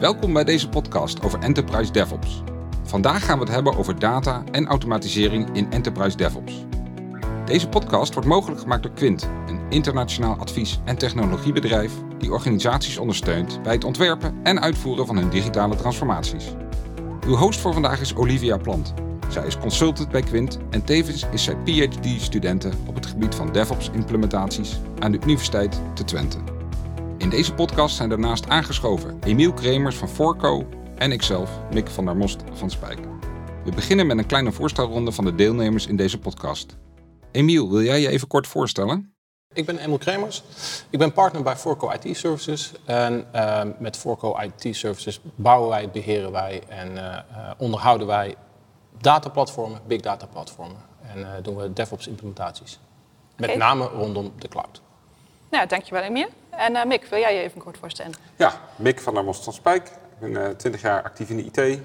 Welkom bij deze podcast over Enterprise DevOps. Vandaag gaan we het hebben over data en automatisering in Enterprise DevOps. Deze podcast wordt mogelijk gemaakt door Quint, een internationaal advies- en technologiebedrijf die organisaties ondersteunt bij het ontwerpen en uitvoeren van hun digitale transformaties. Uw host voor vandaag is Olivia Plant. Zij is consultant bij Quint en tevens is zij PhD-studente op het gebied van DevOps-implementaties aan de Universiteit te Twente. In deze podcast zijn daarnaast aangeschoven Emiel Kremers van Forco en ikzelf, Mick van der Most van Spijk. We beginnen met een kleine voorstelronde van de deelnemers in deze podcast. Emiel, wil jij je even kort voorstellen? Ik ben Emiel Kremers. Ik ben partner bij Forco IT Services. En uh, met Forco IT Services bouwen wij, beheren wij en uh, onderhouden wij dataplatformen, big data platformen. En uh, doen we DevOps implementaties. Met name rondom de cloud. Nou, dankjewel Emiel. En uh, Mick, wil jij je even kort voorstellen? Ja, Mick van der Most van Spijk. Ik ben uh, 20 jaar actief in de IT.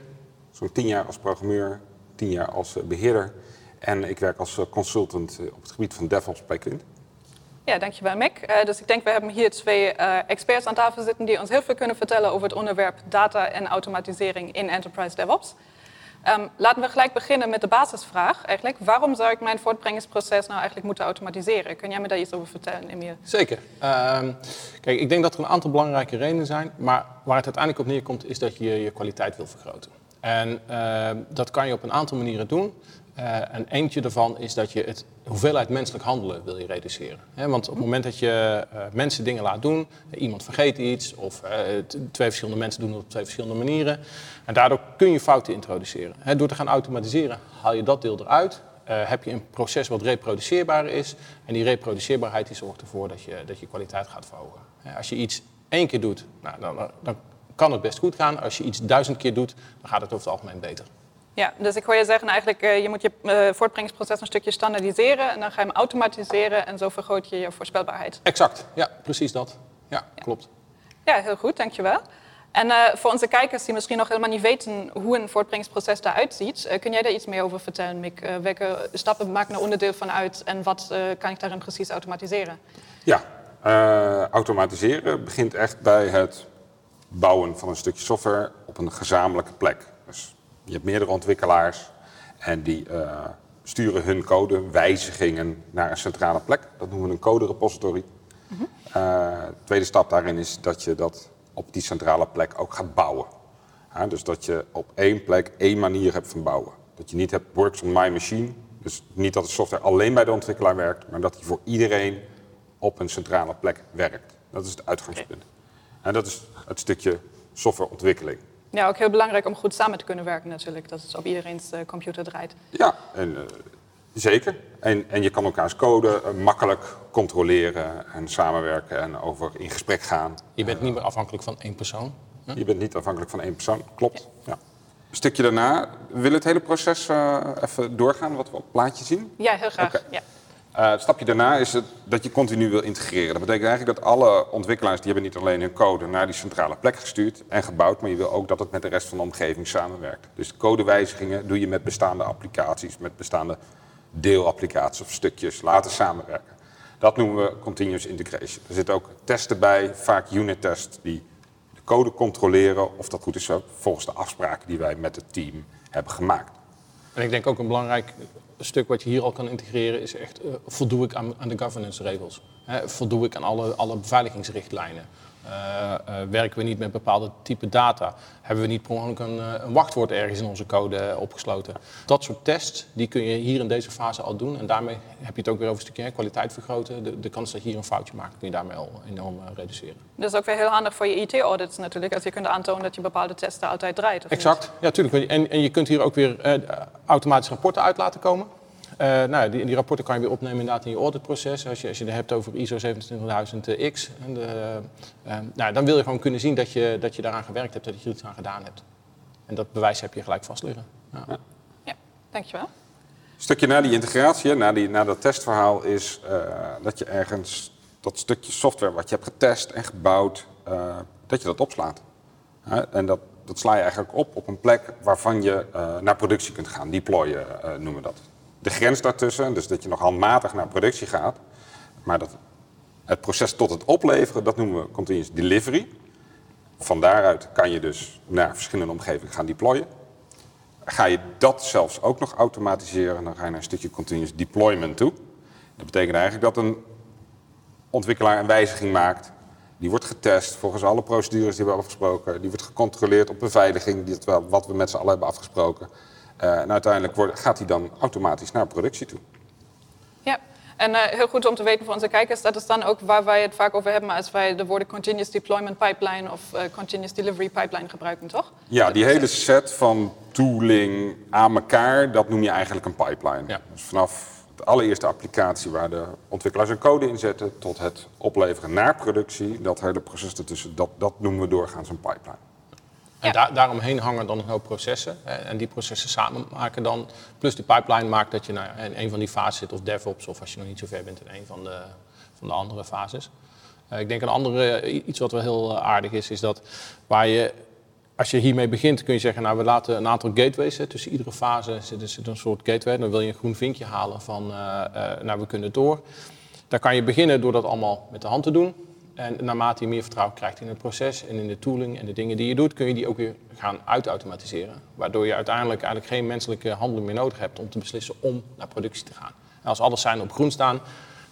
Zo'n 10 jaar als programmeur, 10 jaar als uh, beheerder. En ik werk als consultant op het gebied van DevOps bij Quint. Ja, dankjewel Mick. Uh, dus ik denk we hebben hier twee uh, experts aan tafel zitten die ons heel veel kunnen vertellen over het onderwerp data en automatisering in Enterprise DevOps. Um, laten we gelijk beginnen met de basisvraag eigenlijk. Waarom zou ik mijn voortbrengingsproces nou eigenlijk moeten automatiseren? Kun jij me daar iets over vertellen, Emiel? Zeker. Uh, kijk, ik denk dat er een aantal belangrijke redenen zijn. Maar waar het uiteindelijk op neerkomt is dat je je kwaliteit wil vergroten. En uh, dat kan je op een aantal manieren doen. Uh, en eentje daarvan is dat je het hoeveelheid menselijk handelen wil je reduceren. Want op het moment dat je uh, mensen dingen laat doen, iemand vergeet iets of twee verschillende mensen doen het op twee verschillende manieren. En daardoor kun je fouten introduceren. Door te gaan automatiseren haal je dat deel eruit. heb je een proces wat reproduceerbaar is. En die reproduceerbaarheid die zorgt ervoor dat je, dat je kwaliteit gaat verhogen. Als je iets één keer doet, nou, dan, dan kan het best goed gaan. Als je iets duizend keer doet, dan gaat het over het algemeen beter. Ja, dus ik hoor je zeggen eigenlijk, uh, je moet je uh, voortbrengingsproces een stukje standaardiseren en dan ga je hem automatiseren en zo vergroot je je voorspelbaarheid. Exact, ja, precies dat. Ja, ja. klopt. Ja, heel goed, dankjewel. En uh, voor onze kijkers die misschien nog helemaal niet weten hoe een voortbrengingsproces eruit ziet, kun jij daar iets meer over vertellen, Mick? welke stappen maken er onderdeel van uit en wat kan ik daarin precies automatiseren? Ja, automatiseren begint echt bij het bouwen van een stukje software op een gezamenlijke plek. Dus je hebt meerdere ontwikkelaars en die uh, sturen hun code, wijzigingen naar een centrale plek. Dat noemen we een code repository. Mm -hmm. uh, tweede stap daarin is dat je dat op die centrale plek ook gaat bouwen. Ja, dus dat je op één plek één manier hebt van bouwen. Dat je niet hebt works on my machine. Dus niet dat de software alleen bij de ontwikkelaar werkt, maar dat die voor iedereen op een centrale plek werkt. Dat is het uitgangspunt. En dat is het stukje softwareontwikkeling. Ja, ook heel belangrijk om goed samen te kunnen werken natuurlijk. Dat het op iedereen's uh, computer draait. Ja, en, uh, zeker. En, en je kan elkaars code uh, makkelijk controleren en samenwerken en over in gesprek gaan. Je bent niet meer afhankelijk van één persoon. Hè? Je bent niet afhankelijk van één persoon, klopt. Ja. Ja. Een stukje daarna, wil het hele proces even doorgaan, wat we op het plaatje zien? Ja, heel graag. Okay. Ja. Uh, het stapje daarna is het dat je continu wil integreren. Dat betekent eigenlijk dat alle ontwikkelaars die hebben niet alleen hun code naar die centrale plek gestuurd en gebouwd, maar je wil ook dat het met de rest van de omgeving samenwerkt. Dus codewijzigingen doe je met bestaande applicaties, met bestaande deelapplicaties of stukjes laten samenwerken. Dat noemen we continuous integration. Er zitten ook testen bij, vaak unit tests, die de code controleren of dat goed is volgens de afspraken die wij met het team hebben gemaakt. En ik denk ook een belangrijk stuk wat je hier al kan integreren is echt, uh, voldoe ik aan, aan de governance regels? Hè, voldoe ik aan alle, alle beveiligingsrichtlijnen? Uh, uh, werken we niet met bepaalde type data? Hebben we niet per ongeluk een, een, wachtwoord ergens in onze code opgesloten? Dat soort tests die kun je hier in deze fase al doen. En daarmee heb je het ook weer over een stukje kwaliteit vergroten. De, de, kans dat je hier een foutje maakt kun je daarmee al enorm reduceren. Dat is ook weer heel handig voor je IT-audits natuurlijk. Als je kunt aantonen dat je bepaalde testen altijd draait. Exact, niet? ja tuurlijk. En, en je kunt hier ook weer automatisch rapporten uit laten komen. Uh, nou, die, die, rapporten kan je weer opnemen inderdaad in je auditproces. Als je, als je het hebt over ISO 27000X, en de, uh, nou, dan wil je gewoon kunnen zien dat je, dat je daaraan gewerkt hebt, dat je er iets aan gedaan hebt. En dat bewijs heb je gelijk vast liggen. Ja, ja. ja dankjewel. Een stukje na die integratie, na, die, na dat testverhaal, is uh, dat je ergens dat stukje software wat je hebt getest en gebouwd, dat je dat opslaat. en dat, dat sla je eigenlijk op op een plek waarvan je naar productie kunt gaan. Deployen noemen we dat de grens daartussen, dus dat je nog handmatig naar productie gaat, maar dat het proces tot het opleveren, dat noemen we continuous delivery. Van daaruit kan je dus naar verschillende omgevingen gaan deployen. Ga je dat zelfs ook nog automatiseren, dan ga je naar een stukje continuous deployment toe. Dat betekent eigenlijk dat een ontwikkelaar een wijziging maakt. Die wordt getest volgens alle procedures die we hebben afgesproken. Die wordt gecontroleerd op beveiliging, wat we met z'n allen hebben afgesproken. Uh, en uiteindelijk wordt, gaat die dan automatisch naar productie toe. Ja, en uh, heel goed om te weten voor onze kijkers, dat is dan ook waar wij het vaak over hebben als wij de woorden continuous deployment pipeline of uh, continuous delivery pipeline gebruiken, toch? Ja, die hele set van tooling aan elkaar, dat noem je eigenlijk een pipeline. Ja. Dus vanaf de allereerste applicatie waar de ontwikkelaars een code in zetten, tot het opleveren naar productie, dat hele proces ertussen, dat, dat noemen we doorgaans een pipeline. En daar, daaromheen hangen dan een hoop processen. En die processen samen maken dan, plus die pipeline maakt dat je nou, in een van die fases zit, of DevOps, of als je nog niet zo ver bent in een van de, van de andere fases. Uh, ik denk een andere, iets wat wel heel aardig is, is dat waar je als je hiermee begint, kun je zeggen, nou, we laten een aantal gateways. Hè, tussen iedere fase zit, zit, een soort gateway. Dan wil je een groen vinkje halen van, uh, uh, nou, we kunnen door. Dan kan je beginnen door dat allemaal met de hand te doen. En naarmate je meer vertrouwen krijgt in het proces en in de tooling en de dingen die je doet, kun je die ook weer gaan uitautomatiseren. Waardoor je uiteindelijk eigenlijk geen menselijke handeling meer nodig hebt om te beslissen om naar productie te gaan. En als alle zijn op groen staan,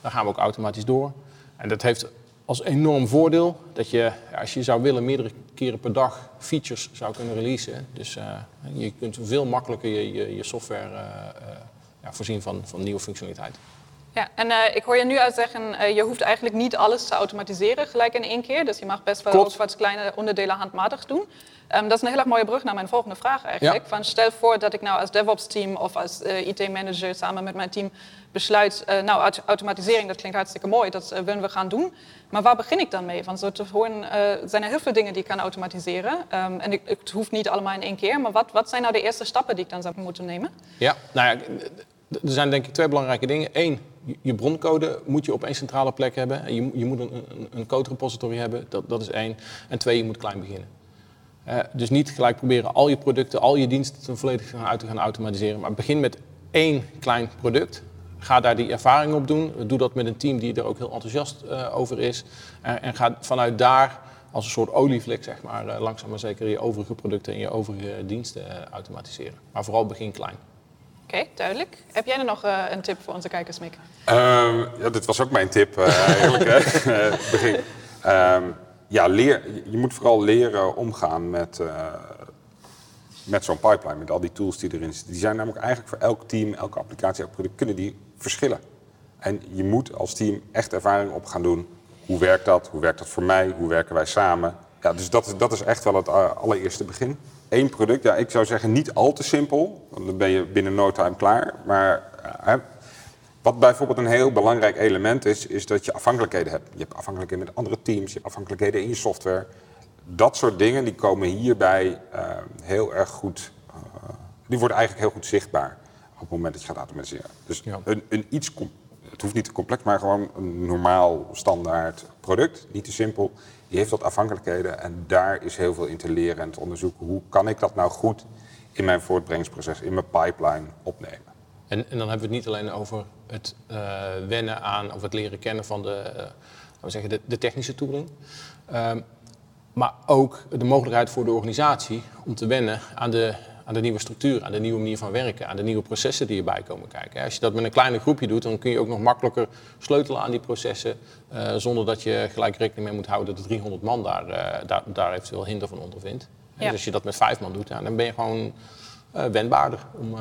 dan gaan we ook automatisch door. En dat heeft als enorm voordeel dat je, als je zou willen, meerdere keren per dag features zou kunnen releasen. Dus uh, je kunt veel makkelijker je, je, je software uh, uh, ja, voorzien van, van nieuwe functionaliteit. Ja, en ik hoor je nu uitzeggen, je hoeft eigenlijk niet alles te automatiseren gelijk in één keer. Dus je mag best wel ook wat kleine onderdelen handmatig doen. Um, dat is een heel erg mooie brug naar mijn volgende vraag eigenlijk. Ja. Van stel voor dat ik nou als DevOps-team of als IT-manager samen met mijn team besluit, nou automatisering, dat klinkt hartstikke mooi, dat willen we gaan doen. Maar waar begin ik dan mee? Want zo te horen zijn er heel veel dingen die ik kan automatiseren. Um, en ik, het hoeft niet allemaal in één keer. Maar wat, wat zijn nou de eerste stappen die ik dan zou moeten nemen? Ja, nou ja, er zijn denk ik twee belangrijke dingen. Eén, je broncode moet je op één centrale plek hebben. Je, je moet een, een, een code repository hebben, dat, dat is één. En twee, je moet klein beginnen. Uh, dus niet gelijk proberen al je producten, al je diensten volledig uit te gaan automatiseren. Maar begin met één klein product Ga daar die ervaring op doen. Doe dat met een team die er ook heel enthousiast uh, over is. Uh, en ga vanuit daar als een soort olievlek, zeg maar, langzaam maar zeker je overige producten en je overige diensten automatiseren. Maar vooral begin klein. Okay, duidelijk. Heb jij er nog een tip voor onze kijkers, Mick? Um, ja, dit was ook mijn tip eigenlijk. begin. Um, ja, leer, je moet vooral leren omgaan met met zo'n pipeline, met al die tools die erin zitten. Die zijn namelijk eigenlijk voor elk team, elke applicatie, elk product, kunnen die verschillen. En je moet als team echt ervaring op gaan doen. Hoe werkt dat? Hoe werkt dat voor mij? Hoe werken wij samen? Ja, dus dat, dat is echt wel het eh, allereerste begin. Eén product, ja, ik zou zeggen niet al te simpel, want dan ben je binnen no time klaar. Maar uh, wat bijvoorbeeld een heel belangrijk element is, is dat je afhankelijkheden hebt. Je hebt afhankelijkheden met andere teams, je hebt afhankelijkheden in je software dat soort dingen die komen hierbij uh, heel erg goed. Uh, die worden eigenlijk heel goed zichtbaar op het moment dat je gaat automatiseren. Dus ja. een, een, iets, hoeft niet te complex, maar gewoon een normaal standaard product, niet te simpel. Die heeft wat afhankelijkheden en daar is heel veel in te leren en te onderzoeken. Hoe kan ik dat nou goed in mijn voortbrengingsproces, in mijn pipeline opnemen? En, en dan hebben we het niet alleen over het uh, wennen aan of het leren kennen van de, we zeggen, de, technische tooling. Um, maar ook de mogelijkheid voor de organisatie om te wennen aan de, aan de nieuwe structuur, aan de nieuwe manier van werken, aan de nieuwe processen die erbij komen kijken. Als je dat met een kleiner groepje doet, dan kun je ook nog makkelijker sleutelen aan die processen, uh, zonder dat je gelijk rekening mee moet houden dat de 300 man daar, uh, daar, daar eventueel hinder van ondervindt. Ja. Dus als je dat met vijf man doet, ja, dan ben je gewoon uh, wendbaarder om,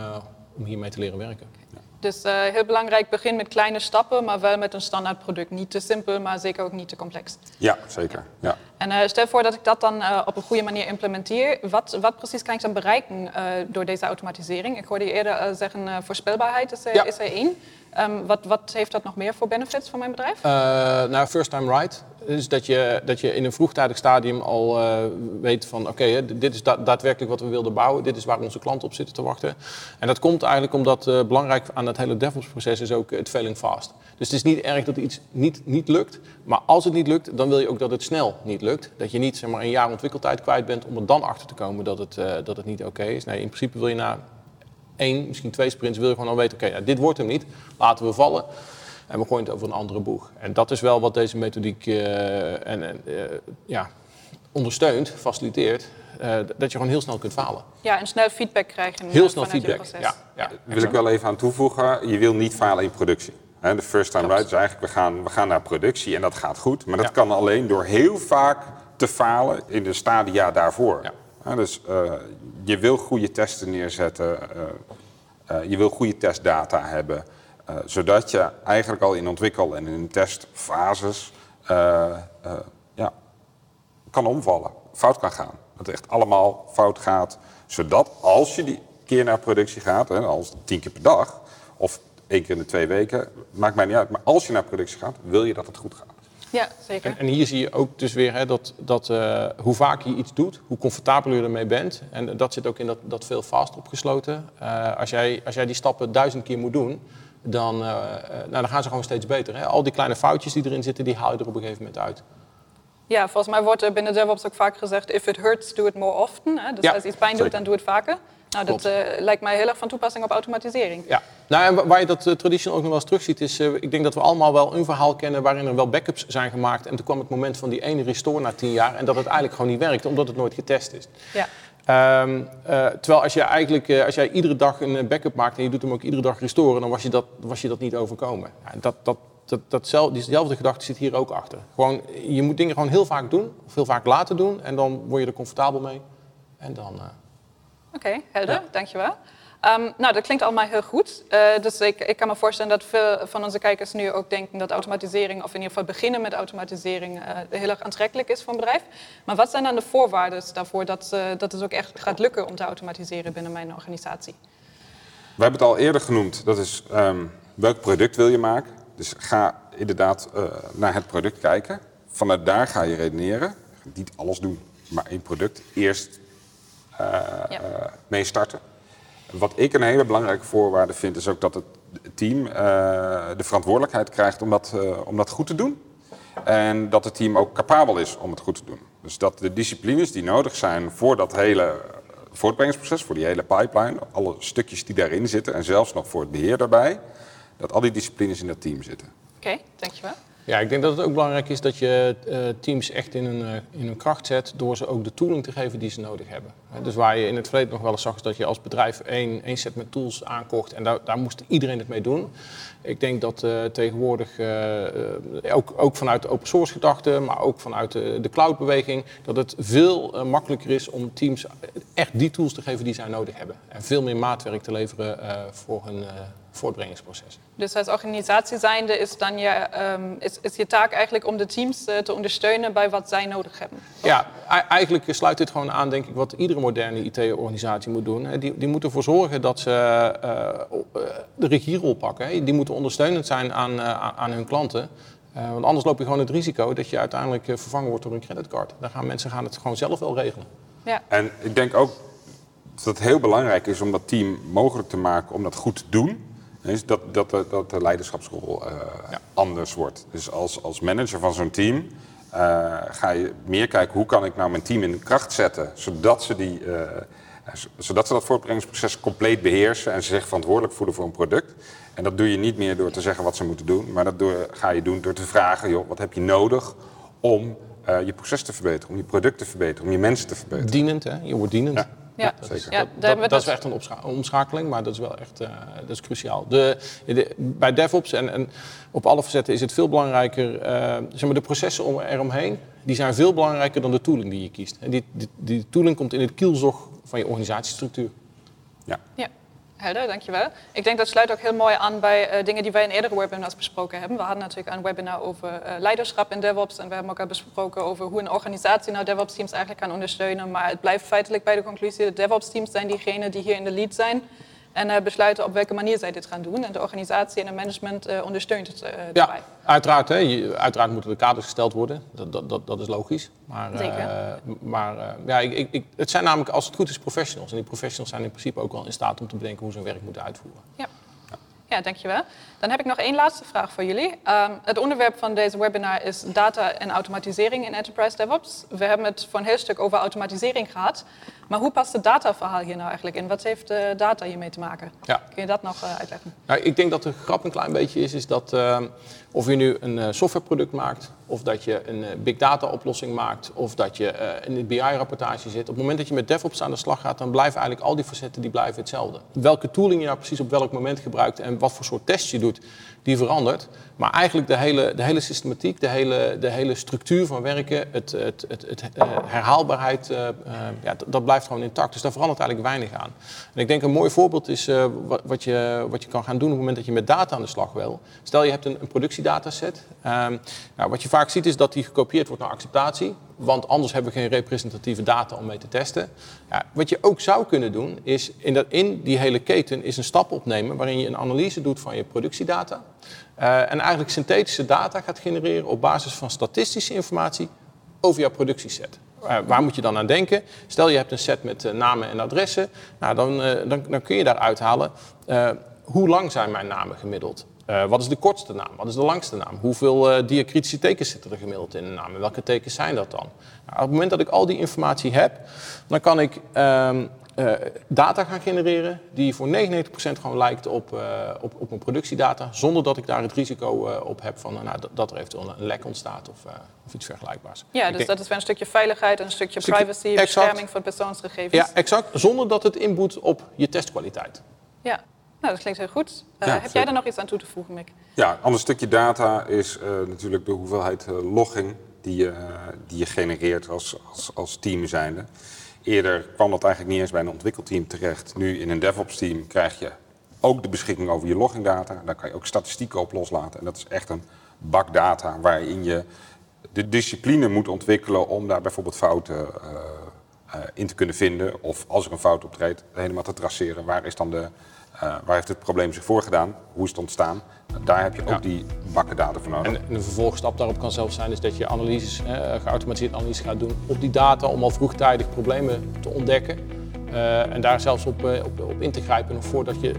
om hiermee te leren werken. Ja. Dus uh, heel belangrijk, begin met kleine stappen, maar wel met een standaard product. Niet te simpel, maar zeker ook niet te complex. Ja, zeker. Ja. En uh, stel voor dat ik dat dan uh, op een goede manier implementeer. Wat, wat precies kan ik dan bereiken door deze automatisering? Ik hoorde je eerder zeggen, voorspelbaarheid is er, ja. is er één. Um, wat, wat, heeft dat nog meer voor benefits voor mijn bedrijf? nou, first time right. Dus dat je, dat je in een vroegtijdig stadium al weet van oké, okay, dit is da daadwerkelijk wat we wilden bouwen. Dit is waar onze klanten op zitten te wachten. En dat komt eigenlijk omdat belangrijk aan het hele DevOps proces is ook het failing fast. Dus het is niet erg dat iets niet, niet lukt. Maar als het niet lukt, dan wil je ook dat het snel niet lukt. Dat je niet zeg maar, een jaar ontwikkeltijd kwijt bent om er dan achter te komen dat het, uh, dat het niet oké okay is. Nee, in principe wil je na één, misschien twee sprints, wil je gewoon al weten, oké, okay, dit wordt hem niet. Laten we vallen. En we gooien het over een andere boeg. En dat is wel wat deze methodiek uh, en, uh, ja, ondersteunt, faciliteert, eh, dat je gewoon heel snel kunt falen. Ja, en snel feedback krijgen. Heel eh, snel feedback. Ja, wil ik wel even aan toevoegen. Je wil niet falen in productie. De first time right is eigenlijk, we gaan, we gaan naar productie en dat gaat goed. Maar dat Ja. kan alleen door heel vaak te falen in de stadia daarvoor. Ja. Dus eh, je wil goede testen neerzetten. eh, eh, je wil goede testdata hebben. zodat je eigenlijk al in ontwikkel- en in testfases ja, kan omvallen, fout kan gaan. Dat het echt allemaal fout gaat. Zodat als je die keer naar productie gaat, hè, als tien keer per dag, of één keer in de twee weken, maakt mij niet uit. Maar als je naar productie gaat, wil je dat het goed gaat. Ja, zeker. En, en hier zie je ook dus weer hè, dat, dat eh, hoe vaak je iets doet, hoe comfortabeler je ermee bent. En dat zit ook in dat, dat veel vast opgesloten. Eh, als, jij, als jij die stappen duizend keer moet doen, dan, eh, nou, dan gaan ze gewoon steeds beter. Hè? Al die kleine foutjes die erin zitten, die haal je er op een gegeven moment uit. Ja, volgens mij wordt er binnen DevOps ook vaak gezegd: if it hurts, do it more often. Hè? Dus Ja, als iets pijn doet, zeker. dan doe het vaker. Nou, dat eh, lijkt mij heel erg van toepassing op automatisering. Ja. Nou, en wa- waar je dat uh, traditional ook nog wel eens terug ziet, is... eh, ik denk dat we allemaal wel een verhaal kennen waarin er wel backups zijn gemaakt. En toen kwam het moment van die ene restore na tien jaar. En dat het eigenlijk gewoon niet werkte, omdat het nooit getest is. Ja. Ehm, eh, terwijl als, je eigenlijk, eh, als jij iedere dag een eh, backup maakt en je doet hem ook iedere dag restoren, dan was je dat, was je dat niet overkomen. Ja, dat, dat, dat, datzelfde, diezelfde gedachte zit hier ook achter. Gewoon, je moet dingen gewoon heel vaak doen, of heel vaak laten doen. En dan word je er comfortabel mee. En dan... eh, Oké, helder, Ja. dankjewel. Ehm, nou, dat klinkt allemaal heel goed. Eh, dus ik, ik kan me voorstellen dat veel van onze kijkers nu ook denken dat automatisering, of in ieder geval beginnen met automatisering, eh, heel erg aantrekkelijk is voor een bedrijf. Maar wat zijn dan de voorwaarden daarvoor dat, eh, dat het ook echt gaat lukken om te automatiseren binnen mijn organisatie? We hebben het al eerder genoemd. Dat is ehm, welk product wil je maken. Dus ga inderdaad naar het product kijken. Vanuit daar ga je redeneren. Niet alles doen, maar één product. Eerst Ja. eh, mee starten. Wat ik een hele belangrijke voorwaarde vind, is ook dat het team eh, de verantwoordelijkheid krijgt om dat, eh, om dat goed te doen. En dat het team ook capabel is om het goed te doen. Dus dat de disciplines die nodig zijn voor dat hele eh, voortbrengingsproces, voor die hele pipeline, alle stukjes die daarin zitten en zelfs nog voor het beheer daarbij, dat al die disciplines in dat team zitten. Oké, dankjewel. Ja, ik denk dat het ook belangrijk is dat je eh, teams echt in hun, eh, in hun kracht zet door ze ook de tooling te geven die ze nodig hebben. Dus waar je in het verleden nog wel eens zag is dat je als bedrijf één, één set met tools aankocht en daar, daar moest iedereen het mee doen. Ik denk dat eh, tegenwoordig, ook, ook vanuit de open source gedachte, maar ook vanuit de, de cloudbeweging, dat het veel makkelijker is om teams echt die tools te geven die zij nodig hebben. En veel meer maatwerk te leveren voor hun voortbrengingsproces. Dus als organisatie zijnde is dan je, ehm, is, is je taak eigenlijk om de teams eh, te ondersteunen bij wat zij nodig hebben. Ja, eigenlijk sluit dit gewoon aan, denk ik, wat iedere moderne IT-organisatie moet doen. hè. Die, die moeten ervoor zorgen dat ze eh, eh, de regierol pakken. hè. Die moeten ondersteunend zijn aan, aan- hun klanten. Eh, want anders loop je gewoon het risico dat je uiteindelijk vervangen wordt door een creditcard. Dan gaan mensen gaan het gewoon zelf wel regelen. Ja, En ik denk ook dat het heel belangrijk is om dat team mogelijk te maken om dat goed te doen. Is dat, dat, de, dat de leiderschapsrol eh, Ja. anders wordt. Dus als, als manager van zo'n team eh, ga je meer kijken hoe kan ik nou mijn team in kracht zetten. Zodat ze, die, eh, zodat ze dat voortbrengingsproces compleet beheersen en ze zich verantwoordelijk voelen voor een product. En dat doe je niet meer door te zeggen wat ze moeten doen. Maar dat door, ga je doen door te vragen, joh, wat heb je nodig om je proces te verbeteren, om je product te verbeteren, om je mensen te verbeteren. Dienend, hè? je wordt dienend. Ja. Ja. zeker. Ja, daar Dat, dat, dat is echt een opscha- omschakeling, maar dat is wel echt eh, dat is cruciaal. De, de- bij DevOps en, en op alle facetten is het veel belangrijker, eh, zeg maar de processen om, eromheen, die zijn veel belangrijker dan de tooling die je kiest. En die, die, die tooling komt in het kielzog van je organisatiestructuur. Ja. Ja, helder, dankjewel. Ik denk dat sluit ook heel mooi aan bij eh, dingen die wij in eerdere webinars besproken hebben. We hadden natuurlijk een webinar over eh, leiderschap in DevOps. En we hebben ook al besproken over hoe een organisatie nou DevOps-teams eigenlijk kan ondersteunen. Maar het blijft feitelijk bij de conclusie DevOps-teams zijn diegenen die hier in de lead zijn. En eh, besluiten op welke manier zij dit gaan doen. En de organisatie en het management eh, ondersteunt het eh, daarbij. Ja, uiteraard, hè, je- uiteraard moeten er kaders gesteld worden. Dat, dat, dat, dat is logisch. Maar, eh, Zeker. maar eh, ja, ik, ik, ik- het zijn namelijk, als het goed is, professionals. En die professionals zijn in principe ook wel in staat om te bedenken hoe ze hun werk moeten uitvoeren. Ja. Ja, dankjewel. Dan heb ik nog één laatste vraag voor jullie. Ehm, het onderwerp van deze webinar is data en automatisering in Enterprise DevOps. We hebben het voor een heel stuk over automatisering gehad. Maar hoe past het dataverhaal hier nou eigenlijk in? Wat heeft de data hiermee te maken? Ja. Kun je dat nog eh, uitleggen? Nou, ik denk dat de grap een klein beetje is, is dat eh, of je nu een eh, softwareproduct maakt of dat je een big data oplossing maakt, of dat je in een BI-rapportage zit. Op het moment dat je met DevOps aan de slag gaat, dan blijven eigenlijk al die facetten die blijven hetzelfde. Welke tooling je nou precies op welk moment gebruikt en wat voor soort tests je doet, die verandert. Maar eigenlijk de hele, de hele systematiek, de hele, de hele structuur van werken, het, het, het, het herhaalbaarheid, ja, dat blijft gewoon intact. Dus daar verandert eigenlijk weinig aan. En ik denk een mooi voorbeeld is wat, wat, je, wat je kan gaan doen op het moment dat je met data aan de slag wil. Stel je hebt een, een productiedataset. Um, nou, wat je vaak ziet is dat die gekopieerd wordt naar acceptatie. Want anders hebben we geen representatieve data om mee te testen. Ja, wat je ook zou kunnen doen, is in, dat, in die hele keten is een stap opnemen waarin je een analyse doet van je productiedata. Uh, en eigenlijk synthetische data gaat genereren op basis van statistische informatie over jouw productieset. Uh, waar moet je dan aan denken? Stel je hebt een set met uh, namen en adressen. Nou, dan, dan, dan, kun je daaruit halen hoe lang zijn mijn namen gemiddeld? Uh, wat is de kortste naam? Wat is de langste naam? Hoeveel uh, diacritische tekens zitten er gemiddeld in een naam? En welke tekens zijn dat dan? Nou, op het moment dat ik al die informatie heb, dan kan ik um, uh, data gaan genereren die voor 99% gewoon lijkt op, op, op mijn productiedata, zonder dat ik daar het risico op heb van nou, dat er eventueel een lek ontstaat of, of iets vergelijkbaars. Ja, dus denk, dat is wel een stukje veiligheid en een stukje, stukje privacy, exact, bescherming van persoonsgegevens. Ja, exact. Zonder dat het inboet op je testkwaliteit. Ja. Nou, dat klinkt heel goed. Uh, ja, heb jij daar nog iets aan toe te voegen, Mick? Ja, een ander stukje data is uh, natuurlijk de hoeveelheid uh, logging die je, die je genereert als, als, als team zijnde. Eerder kwam dat eigenlijk niet eens bij een ontwikkelteam terecht. Nu in een DevOps-team krijg je ook de beschikking over je loggingdata. Daar kan je ook statistieken op loslaten. En dat is echt een bak data waarin je de discipline moet ontwikkelen om daar bijvoorbeeld fouten in te kunnen vinden. Of als er een fout optreedt, helemaal te traceren. Waar is dan de uh, waar heeft het probleem zich voorgedaan? Hoe is het ontstaan? Daar heb je ook ja. die bakken data voor nodig. En een vervolgstap daarop kan zelfs zijn is dat je analyses, uh, geautomatiseerde analyses gaat doen op die data om al vroegtijdig problemen te ontdekken. Uh, en daar zelfs op, op, op, in te grijpen nog voordat je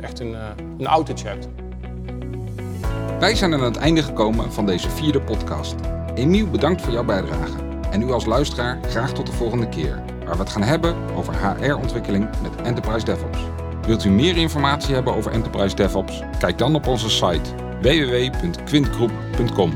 echt een, een outage hebt. Wij zijn aan het einde gekomen van deze vierde podcast. Emiel, bedankt voor jouw bijdrage. En u als luisteraar graag tot de volgende keer, waar we het gaan hebben over HR-ontwikkeling met Enterprise DevOps. Wilt u meer informatie hebben over Enterprise DevOps? Kijk dan op onze site www.quintgroep.com.